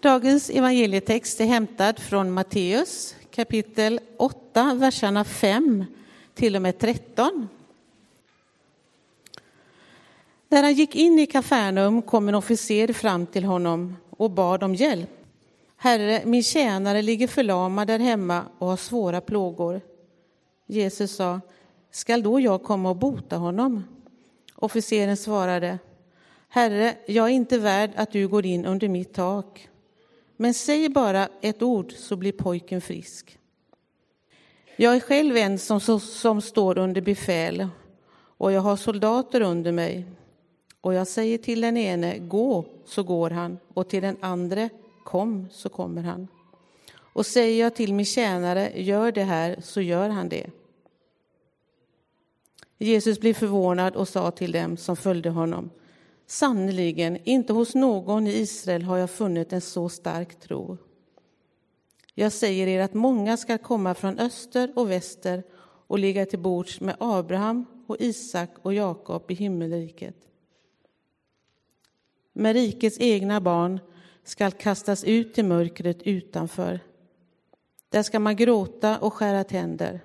Dagens evangelietext är hämtad från Matteus kapitel 8, verserna 5 till och med 13. När han gick in i Kafarnaum kom en officer fram till honom och bad om hjälp. Herre, min tjänare ligger förlamad där hemma och har svåra plågor. Jesus sa, skall då jag komma och bota honom? Officeren svarade, Herre, jag är inte värd att du går in under mitt tak. Men säg bara ett ord så blir pojken frisk. Jag är själv en som, som står under befäl och jag har soldater under mig. Och jag säger till den ene, gå, så går han, och till den andra, kom, så kommer han. Och säger jag till min tjänare, gör det här, så gör han det. Jesus blev förvånad och sa till dem som följde honom, sannerligen, inte hos någon i Israel har jag funnit en så stark tro. Jag säger er att många ska komma från öster och väster och ligga till bords med Abraham och Isak och Jakob i himmelriket. Men rikets egna barn skall kastas ut i mörkret utanför. Där ska man gråta och skära tänder.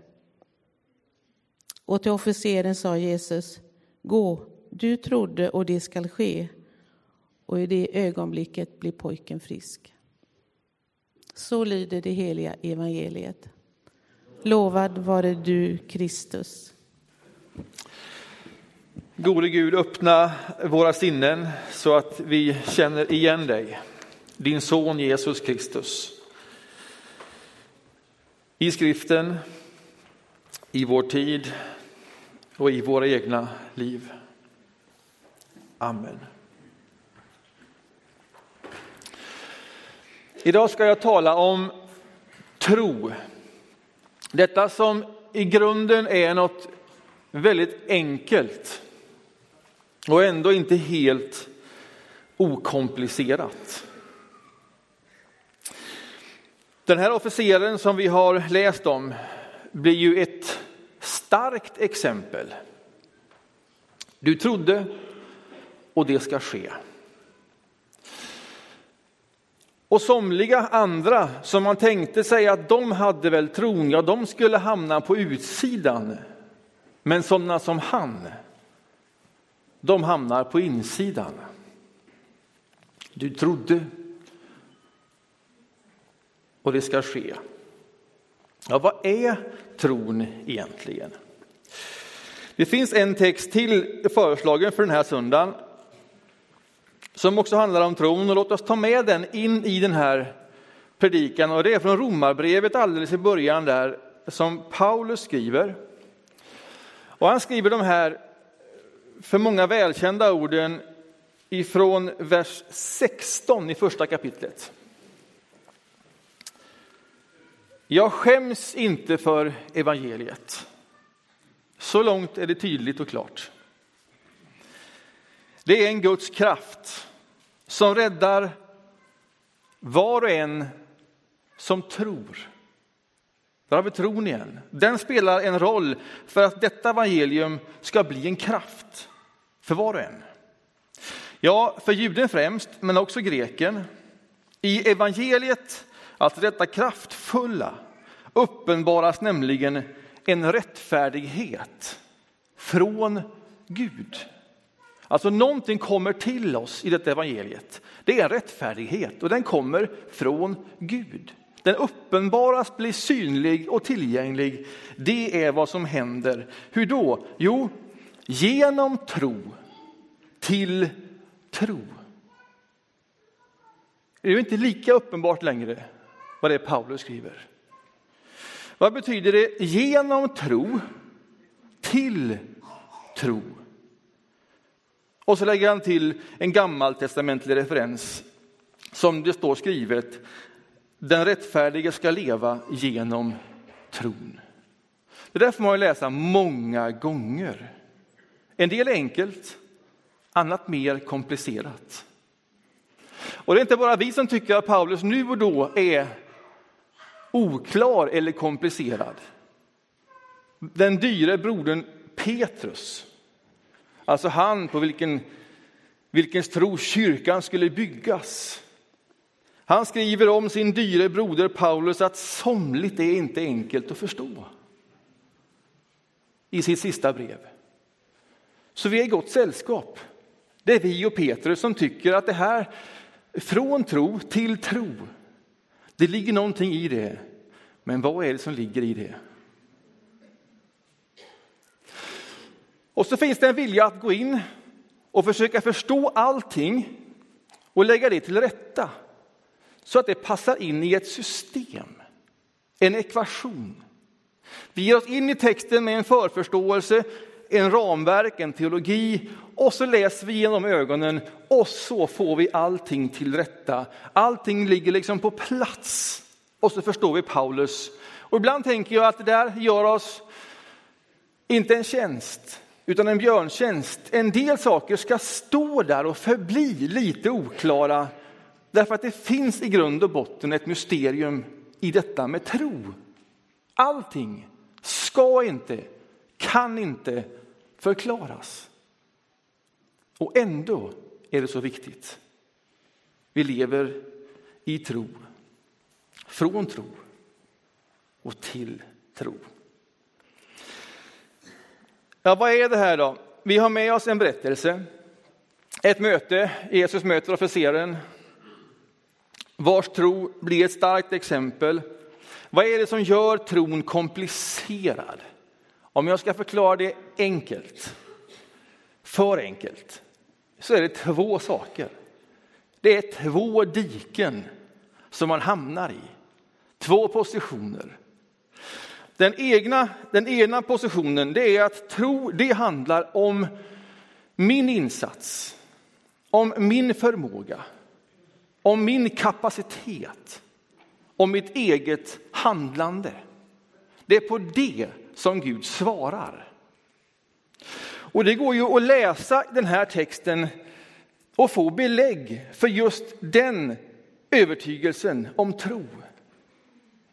Och till officeren sa Jesus, gå, du trodde och det skall ske. Och i det ögonblicket blir pojken frisk. Så lyder det heliga evangeliet. Lovad vare du, Kristus. Gode Gud, öppna våra sinnen så att vi känner igen dig, din son Jesus Kristus. I skriften, i vår tid och i våra egna liv. Amen. Idag ska jag tala om tro. Detta som i grunden är något väldigt enkelt och ändå inte helt okomplicerat. Den här officeren som vi har läst om blir ju ett starkt exempel. Du trodde och det ska ske. Och somliga andra som man tänkte sig att de hade väl tron, ja de skulle hamna på utsidan. Men sådana som han, de hamnar på insidan. Du trodde och det ska ske. Ja, vad är tron egentligen? Det finns en text till föreslagen för den här söndagen som också handlar om tron och låt oss ta med den in i den här predikan och det är från Romarbrevet alldeles i början där som Paulus skriver. Och han skriver de här för många välkända orden ifrån vers 16 i första kapitlet. Jag skäms inte för evangeliet. Så långt är det tydligt och klart. Det är en Guds kraft som räddar var och en som tror. Där har vi tron igen. Den spelar en roll för att detta evangelium ska bli en kraft för var och en. Ja, för juden främst, men också greken. I evangeliet, alltså detta kraftfulla, uppenbaras nämligen en rättfärdighet från Gud. Alltså någonting kommer till oss i detta evangeliet. Det är en rättfärdighet och den kommer från Gud. Den uppenbaras, blir synlig och tillgänglig. Det är vad som händer. Hur då? Jo, genom tro till tro. Det är inte lika uppenbart längre vad det är Paulus skriver. Vad betyder det genom tro till tro? Och så lägger han till en gammaltestamentlig referens som det står skrivet. Den rättfärdige ska leva genom tron. Det där får man läsa många gånger. En del enkelt, annat mer komplicerat. Och det är inte bara vi som tycker att Paulus nu och då är oklar eller komplicerad. Den dyre brodern Petrus Alltså han på vilken, vilkens tro kyrkan skulle byggas. Han skriver om sin dyre broder Paulus att somligt är inte enkelt att förstå. I sitt sista brev. Så vi är i gott sällskap. Det är vi och Petrus som tycker att det här från tro till tro, det ligger någonting i det. Men vad är det som ligger i det? Och så finns det en vilja att gå in och försöka förstå allting och lägga det till rätta så att det passar in i ett system, en ekvation. Vi ger oss in i texten med en förförståelse, en ramverk, en teologi och så läser vi genom ögonen och så får vi allting till rätta. Allting ligger liksom på plats och så förstår vi Paulus. Och ibland tänker jag att det där gör oss inte en tjänst utan en björntjänst. En del saker ska stå där och förbli lite oklara därför att det finns i grund och botten ett mysterium i detta med tro. Allting ska inte, kan inte förklaras. Och ändå är det så viktigt. Vi lever i tro, från tro och till tro. Ja, vad är det här då? Vi har med oss en berättelse. Ett möte, Jesus möter officeren vars tro blir ett starkt exempel. Vad är det som gör tron komplicerad? Om jag ska förklara det enkelt, för enkelt, så är det två saker. Det är två diken som man hamnar i, två positioner. Den, egna, den ena positionen det är att tro det handlar om min insats, om min förmåga, om min kapacitet, om mitt eget handlande. Det är på det som Gud svarar. Och det går ju att läsa den här texten och få belägg för just den övertygelsen om tro.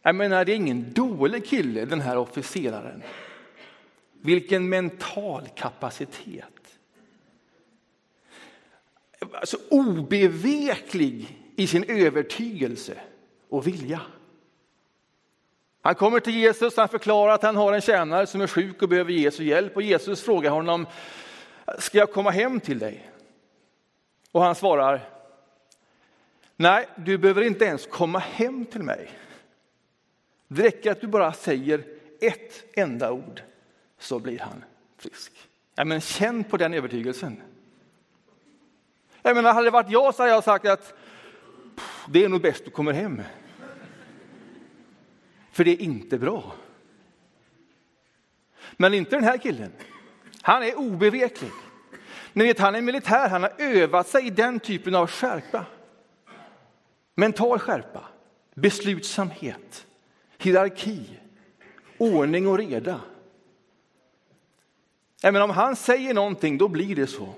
Jag menar, det är ingen dålig kille, den här officeraren. Vilken mental kapacitet. Alltså obeveklig i sin övertygelse och vilja. Han kommer till Jesus, han förklarar att han har en tjänare som är sjuk och behöver Jesu hjälp och Jesus frågar honom, ska jag komma hem till dig? Och han svarar, nej, du behöver inte ens komma hem till mig. Det räcker att du bara säger ett enda ord så blir han frisk. Ja, men känn på den övertygelsen. Jag menar, hade det varit jag så hade jag sagt att det är nog bäst du kommer hem. För det är inte bra. Men inte den här killen. Han är obeveklig. Ni vet, han är militär, han har övat sig i den typen av skärpa. Mental skärpa, beslutsamhet, hierarki, ordning och reda. Även om han säger någonting, då blir det så.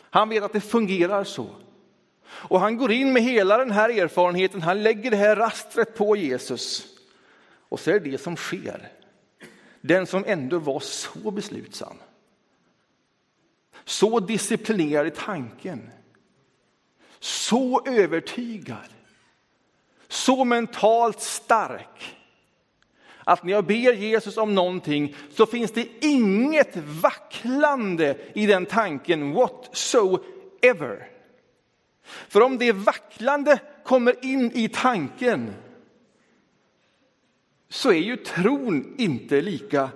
Han vet att det fungerar så. Och han går in med hela den här erfarenheten, han lägger det här rastret på Jesus. Och så är det det som sker. Den som ändå var så beslutsam. Så disciplinerad i tanken. Så övertygad. Så mentalt stark. Att när jag ber Jesus om någonting så finns det inget vacklande i den tanken whatsoever. För om det vacklande kommer in i tanken så är ju tron inte lika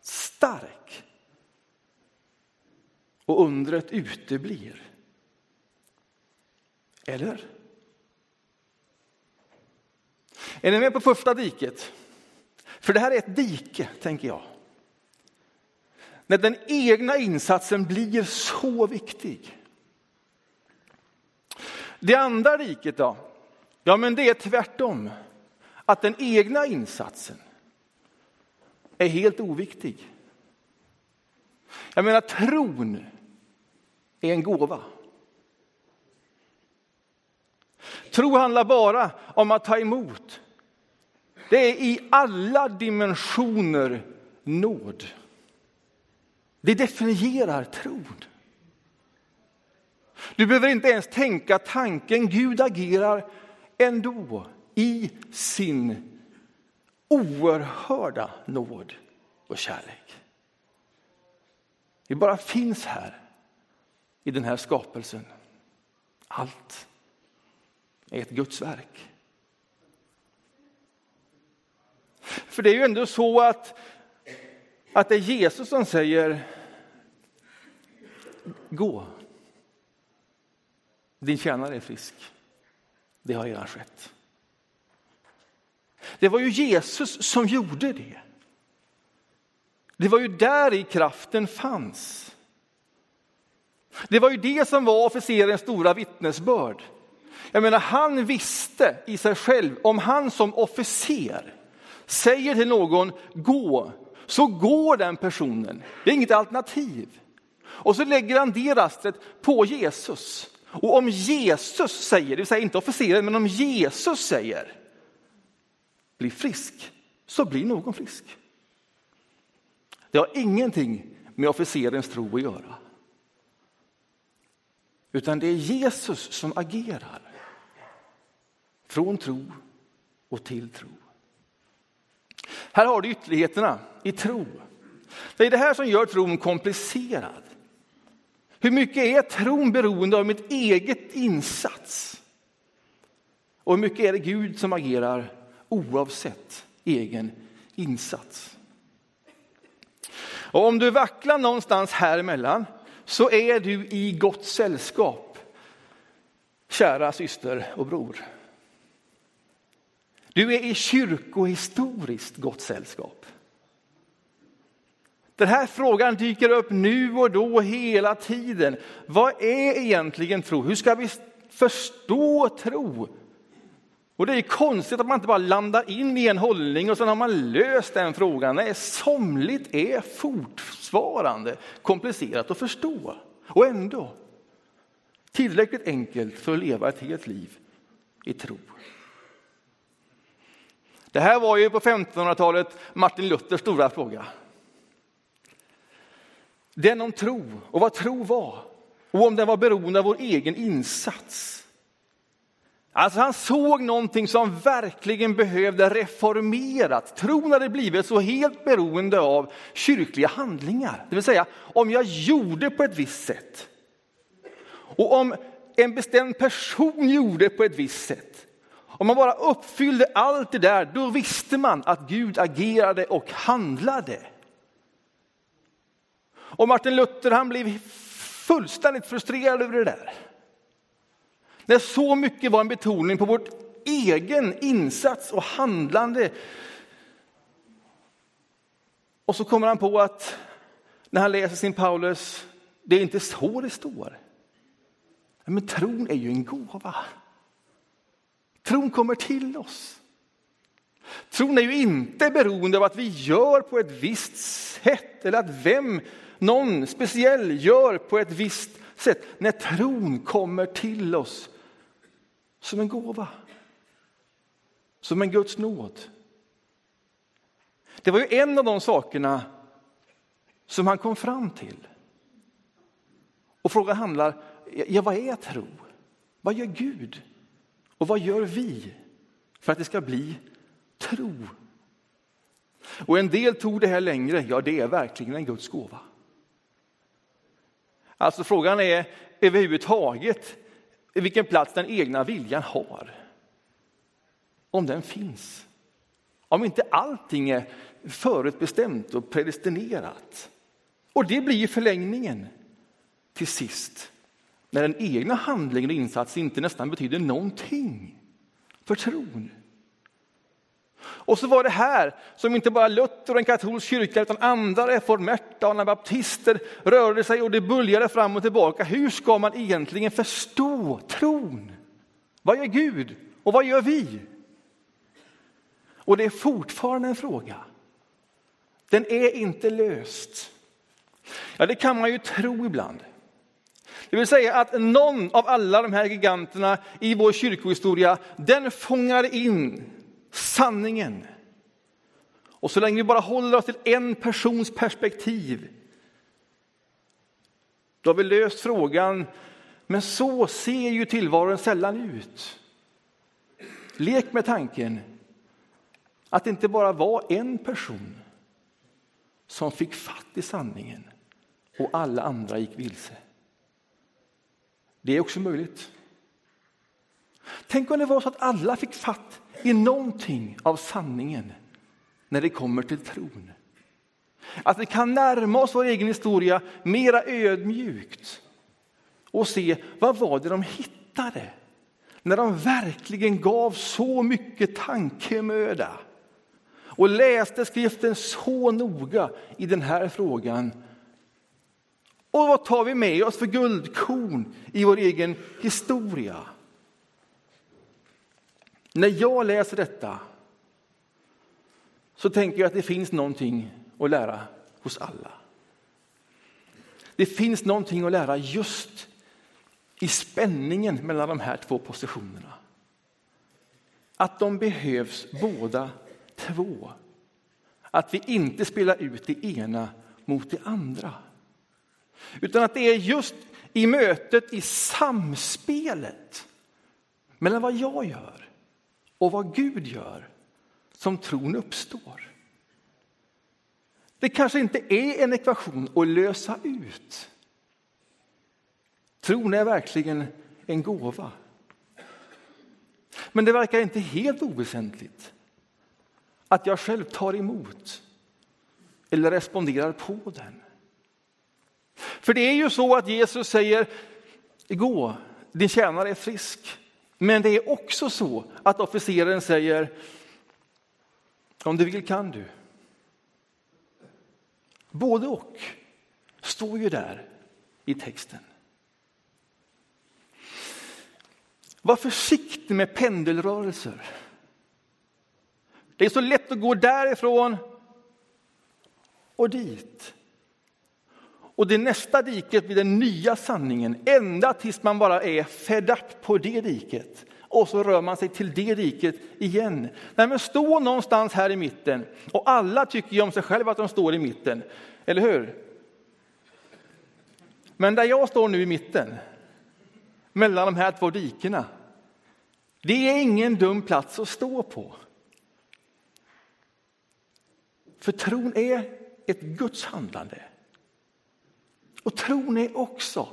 stark. Och undret uteblir. Eller? Är ni med på första diket? För det här är ett dike, tänker jag. När den egna insatsen blir så viktig. Det andra riket då? Ja, men det är tvärtom. Att den egna insatsen är helt oviktig. Jag menar, tron är en gåva. Tro handlar bara om att ta emot. Det är i alla dimensioner nåd. Det definierar tron. Du behöver inte ens tänka tanken, Gud agerar ändå i sin oerhörda nåd och kärlek. Vi bara finns här i den här skapelsen. Allt är ett Guds verk. För det är ju ändå så att, att det är Jesus som säger gå. Din tjänare är frisk. Det har redan skett. Det var ju Jesus som gjorde det. Det var ju där i kraften fanns. Det var ju det som var officerens stora vittnesbörd. Jag menar, han visste i sig själv, om han som officer säger till någon gå, så går den personen. Det är inget alternativ. Och så lägger han det rastret på Jesus. Och om Jesus säger, det vill säga inte officeren, men om Jesus säger bli frisk, så blir någon frisk. Det har ingenting med officerens tro att göra. Utan det är Jesus som agerar. Från tro och till tro. Här har du ytterligheterna i tro. Det är det här som gör tron komplicerad. Hur mycket är tron beroende av mitt eget insats? Och hur mycket är det Gud som agerar oavsett egen insats? Och om du vacklar någonstans här emellan så är du i gott sällskap, kära syster och bror. Du är i kyrkohistoriskt gott sällskap. Den här frågan dyker upp nu och då hela tiden. Vad är egentligen tro? Hur ska vi förstå tro? Och det är konstigt att man inte bara landar in i en hållning och sen har man löst den frågan. Nej, somligt är fortfarande komplicerat att förstå. Och ändå tillräckligt enkelt för att leva ett helt liv i tro. Det här var ju på 1500-talet Martin Luthers stora fråga. Den om tro och vad tro var och om den var beroende av vår egen insats. Alltså han såg någonting som verkligen behövde reformeras. Tron hade blivit så helt beroende av kyrkliga handlingar. Det vill säga, om jag gjorde på ett visst sätt och om en bestämd person gjorde på ett visst sätt. Om man bara uppfyllde allt det där, då visste man att Gud agerade och handlade. Och Martin Luther han blev fullständigt frustrerad över det där. När så mycket var en betoning på vår egen insats och handlande. Och så kommer han på att när han läser sin Paulus, det är inte så det står. Men tron är ju en gåva. Tron kommer till oss. Tron är ju inte beroende av att vi gör på ett visst sätt eller att vem någon speciell gör på ett visst sätt. När tron kommer till oss som en gåva. Som en Guds nåd. Det var ju en av de sakerna som han kom fram till. Och frågan handlar, ja vad är tro? Vad gör Gud? Och vad gör vi för att det ska bli tro? Och en del tog det här längre, ja det är verkligen en Guds gåva. Alltså frågan är överhuvudtaget vilken plats den egna viljan har. Om den finns. Om inte allting är förutbestämt och predestinerat. Och det blir förlängningen till sist. När den egna handlingen och insatsen inte nästan betyder någonting för tron. Och så var det här som inte bara Luther och en katolsk kyrka utan andra reformerta och anabaptister rörde sig och det buljade fram och tillbaka. Hur ska man egentligen förstå tron? Vad gör Gud och vad gör vi? Och det är fortfarande en fråga. Den är inte löst. Ja, det kan man ju tro ibland. Det vill säga att någon av alla de här giganterna i vår kyrkohistoria, den fångar in sanningen. Och så länge vi bara håller oss till en persons perspektiv, då har vi löst frågan. Men så ser ju tillvaron sällan ut. Lek med tanken att det inte bara var en person som fick fatt i sanningen och alla andra gick vilse. Det är också möjligt. Tänk om det var så att alla fick fatt i någonting av sanningen när det kommer till tron. Att vi kan närma oss vår egen historia mera ödmjukt och se vad var det de hittade när de verkligen gav så mycket tankemöda och läste skriften så noga i den här frågan. Och vad tar vi med oss för guldkorn i vår egen historia? När jag läser detta så tänker jag att det finns någonting att lära hos alla. Det finns någonting att lära just i spänningen mellan de här två positionerna. Att de behövs båda två. Att vi inte spelar ut det ena mot det andra. Utan att det är just i mötet, i samspelet mellan vad jag gör och vad Gud gör som tron uppstår. Det kanske inte är en ekvation att lösa ut. Tron är verkligen en gåva. Men det verkar inte helt oväsentligt att jag själv tar emot eller responderar på den. För det är ju så att Jesus säger, gå, din tjänare är frisk. Men det är också så att officeren säger, om du vill kan du. Både och står ju där i texten. Var försiktig med pendelrörelser. Det är så lätt att gå därifrån och dit. Och det nästa diket blir den nya sanningen, ända tills man bara är fed up på det diket. Och så rör man sig till det diket igen. Nej, men stå någonstans här i mitten. Och alla tycker ju om sig själva att de står i mitten, eller hur? Men där jag står nu i mitten, mellan de här två dikena, det är ingen dum plats att stå på. För tron är ett Guds handlande. Och tron är också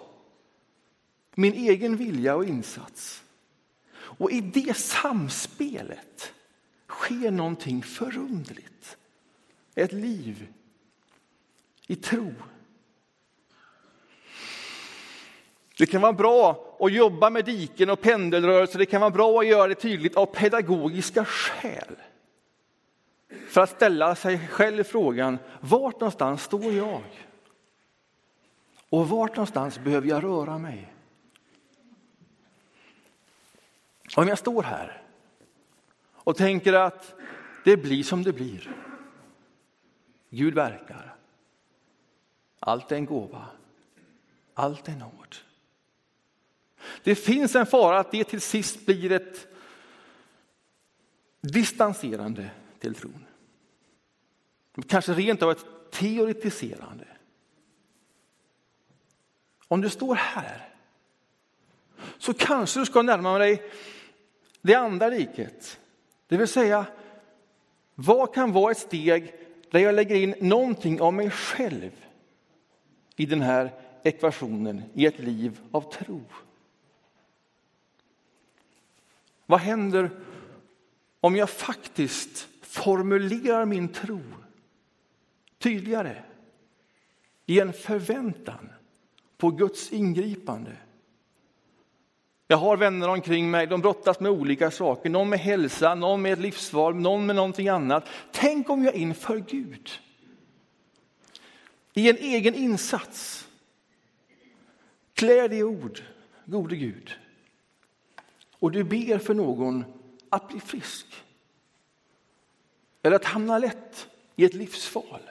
min egen vilja och insats. Och i det samspelet sker någonting förundligt. Ett liv i tro. Det kan vara bra att jobba med diken och pendelrörelser. Det kan vara bra att göra det tydligt av pedagogiska skäl. För att ställa sig själv frågan, vart någonstans står jag? Och vart någonstans behöver jag röra mig? Om jag står här och tänker att det blir som det blir. Gud verkar. Allt är en gåva. Allt är nåd. Det finns en fara att det till sist blir ett distanserande till tron. Kanske rent av ett teoretiserande. Om du står här så kanske du ska närma dig det andra riket. Det vill säga, vad kan vara ett steg där jag lägger in någonting av mig själv i den här ekvationen, i ett liv av tro? Vad händer om jag faktiskt formulerar min tro tydligare i en förväntan på Guds ingripande? Jag har vänner omkring mig, de brottas med olika saker, någon med hälsa, någon med ett livsval, någon med någonting annat. Tänk om jag inför Gud i en egen insats klär dig i ord, gode Gud, och du ber för någon att bli frisk. Eller att hamna lätt i ett livsval.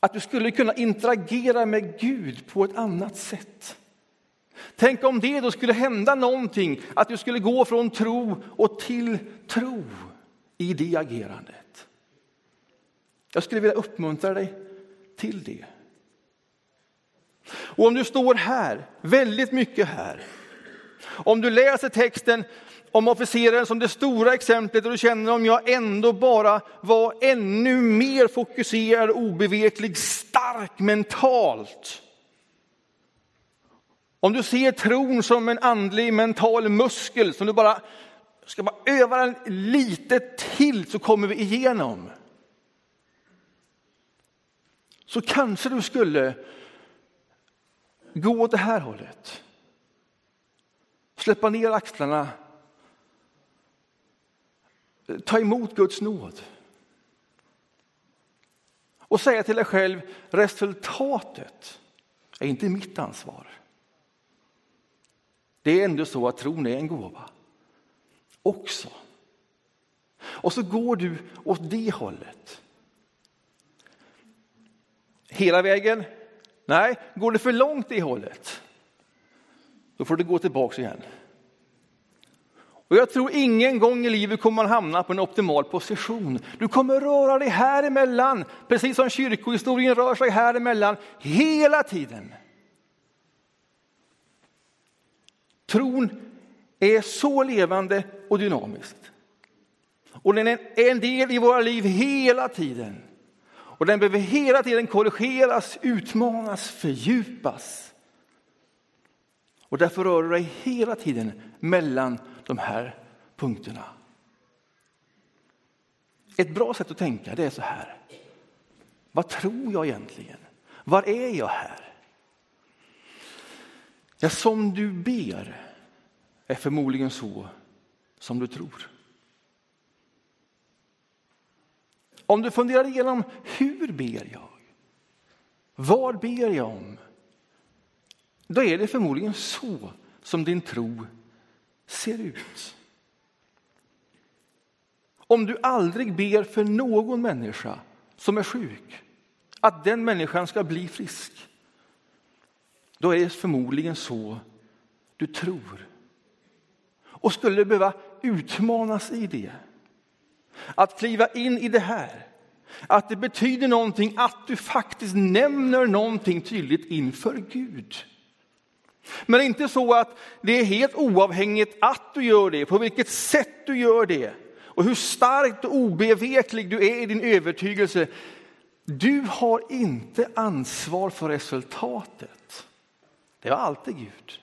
Att du skulle kunna interagera med Gud på ett annat sätt. Tänk om det då skulle hända någonting, att du skulle gå från tro och till tro i det agerandet. Jag skulle vilja uppmuntra dig till det. Och om du står här, väldigt mycket här, om du läser texten om officeren som det stora exemplet och du känner om jag ändå bara var ännu mer fokuserad, obeveklig, stark mentalt. Om du ser tron som en andlig mental muskel som du bara ska bara öva den lite till så kommer vi igenom. Så kanske du skulle gå åt det här hållet. Släppa ner axlarna. Ta emot Guds nåd. Och säga till dig själv, resultatet är inte mitt ansvar. Det är ändå så att tron är en gåva. Också. Och så går du åt det hållet. Hela vägen? Nej, går det för långt det hållet, då får du gå tillbaka igen. Och jag tror ingen gång i livet kommer man hamna på en optimal position. Du kommer röra dig här emellan, precis som kyrkohistorien rör sig här emellan hela tiden. Tron är så levande och dynamisk. Och den är en del i våra liv hela tiden. Och den behöver hela tiden korrigeras, utmanas, fördjupas. Och därför rör du dig hela tiden mellan de här punkterna. Ett bra sätt att tänka det är så här. Vad tror jag egentligen? Var är jag här? Ja, som du ber är förmodligen så som du tror. Om du funderar igenom hur ber jag? Vad ber jag om? Då är det förmodligen så som din tro ser ut. Om du aldrig ber för någon människa som är sjuk, att den människan ska bli frisk, då är det förmodligen så du tror. Och skulle du behöva utmanas i det, att kliva in i det här, att det betyder någonting att du faktiskt nämner någonting tydligt inför Gud. Men inte så att det är helt oavhängigt att du gör det, på vilket sätt du gör det och hur starkt och obeveklig du är i din övertygelse. Du har inte ansvar för resultatet. Det var alltid Gud.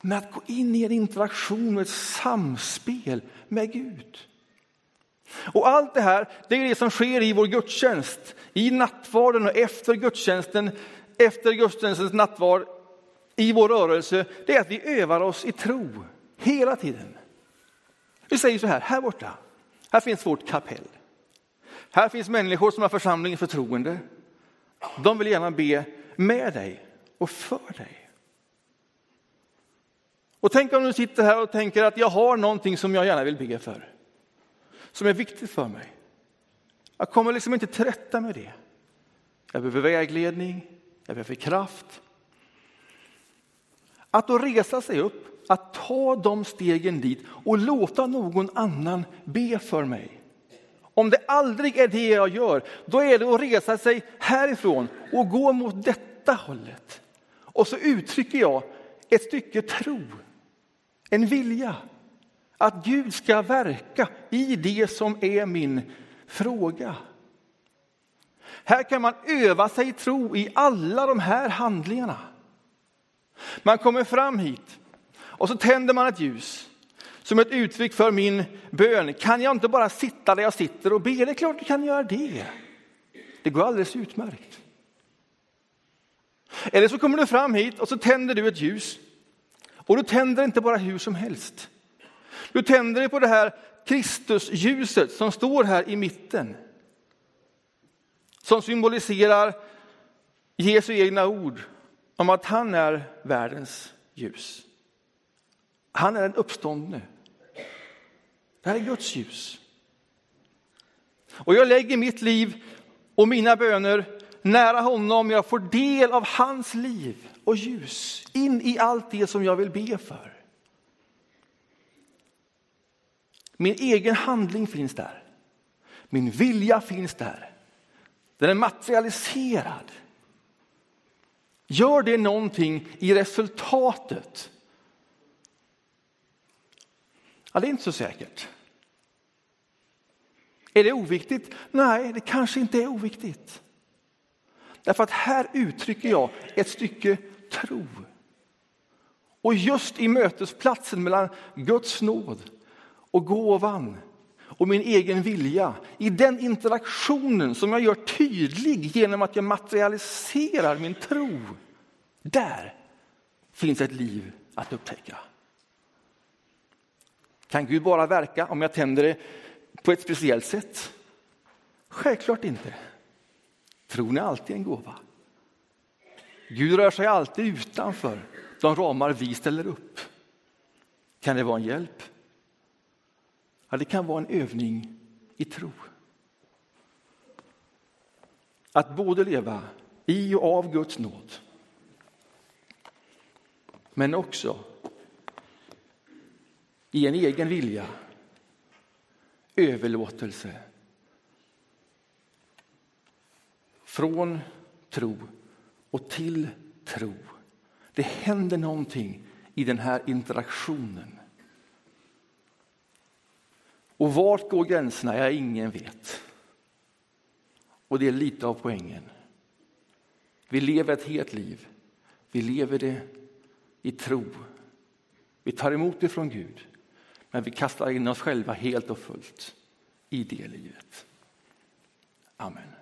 Men att gå in i en interaktion och ett samspel med Gud. Och allt det här, det är det som sker i vår gudstjänst, i nattvarden och efter gudstjänsten, efter gudstjänstens nattvard, i vår rörelse, det är att vi övar oss i tro hela tiden. Vi säger så här, här borta, här finns vårt kapell. Här finns människor som har församlingens förtroende. De vill gärna be med dig och för dig. Och tänk om du sitter här och tänker att jag har någonting som jag gärna vill be för. Som är viktigt för mig. Jag kommer liksom inte till rätta med det. Jag behöver vägledning, jag behöver kraft. Att då resa sig upp, att ta de stegen dit och låta någon annan be för mig. Om det aldrig är det jag gör, då är det att resa sig härifrån och gå mot detta hållet. Och så uttrycker jag ett stycke tro en vilja att Gud ska verka i det som är min fråga. Här kan man öva sig i tro i alla de här handlingarna. Man kommer fram hit och så tänder man ett ljus som ett uttryck för min bön. Kan jag inte bara sitta där jag sitter och be? Det är klart du kan göra det. Det går alldeles utmärkt. Eller så kommer du fram hit och så tänder du ett ljus och du tänder inte bara hur som helst. Du tänder på det här Kristusljuset som står här i mitten. Som symboliserar Jesu egna ord om att han är världens ljus. Han är den uppståndne. Det här är Guds ljus. Och jag lägger mitt liv och mina böner nära honom. Jag får del av hans liv och ljus in i allt det som jag vill be för. Min egen handling finns där. Min vilja finns där. Den är materialiserad. Gör det någonting i resultatet? Ja, det är inte så säkert. Är det oviktigt? Nej, det kanske inte är oviktigt. Därför att här uttrycker jag ett stycke tro. Och just i mötesplatsen mellan Guds nåd och gåvan och min egen vilja, i den interaktionen som jag gör tydlig genom att jag materialiserar min tro, där finns ett liv att upptäcka. Kan Gud bara verka om jag tänder det på ett speciellt sätt? Självklart inte. Tron är alltid en gåva. Gud rör sig alltid utanför de ramar vi ställer upp. Kan det vara en hjälp? Ja, det kan vara en övning i tro. Att både leva i och av Guds nåd men också i en egen vilja, överlåtelse från tro och till tro. Det händer någonting i den här interaktionen. Och vart går gränserna? Ja, ingen vet. Och det är lite av poängen. Vi lever ett helt liv. Vi lever det i tro. Vi tar emot det från Gud, men vi kastar in oss själva helt och fullt i det livet. Amen.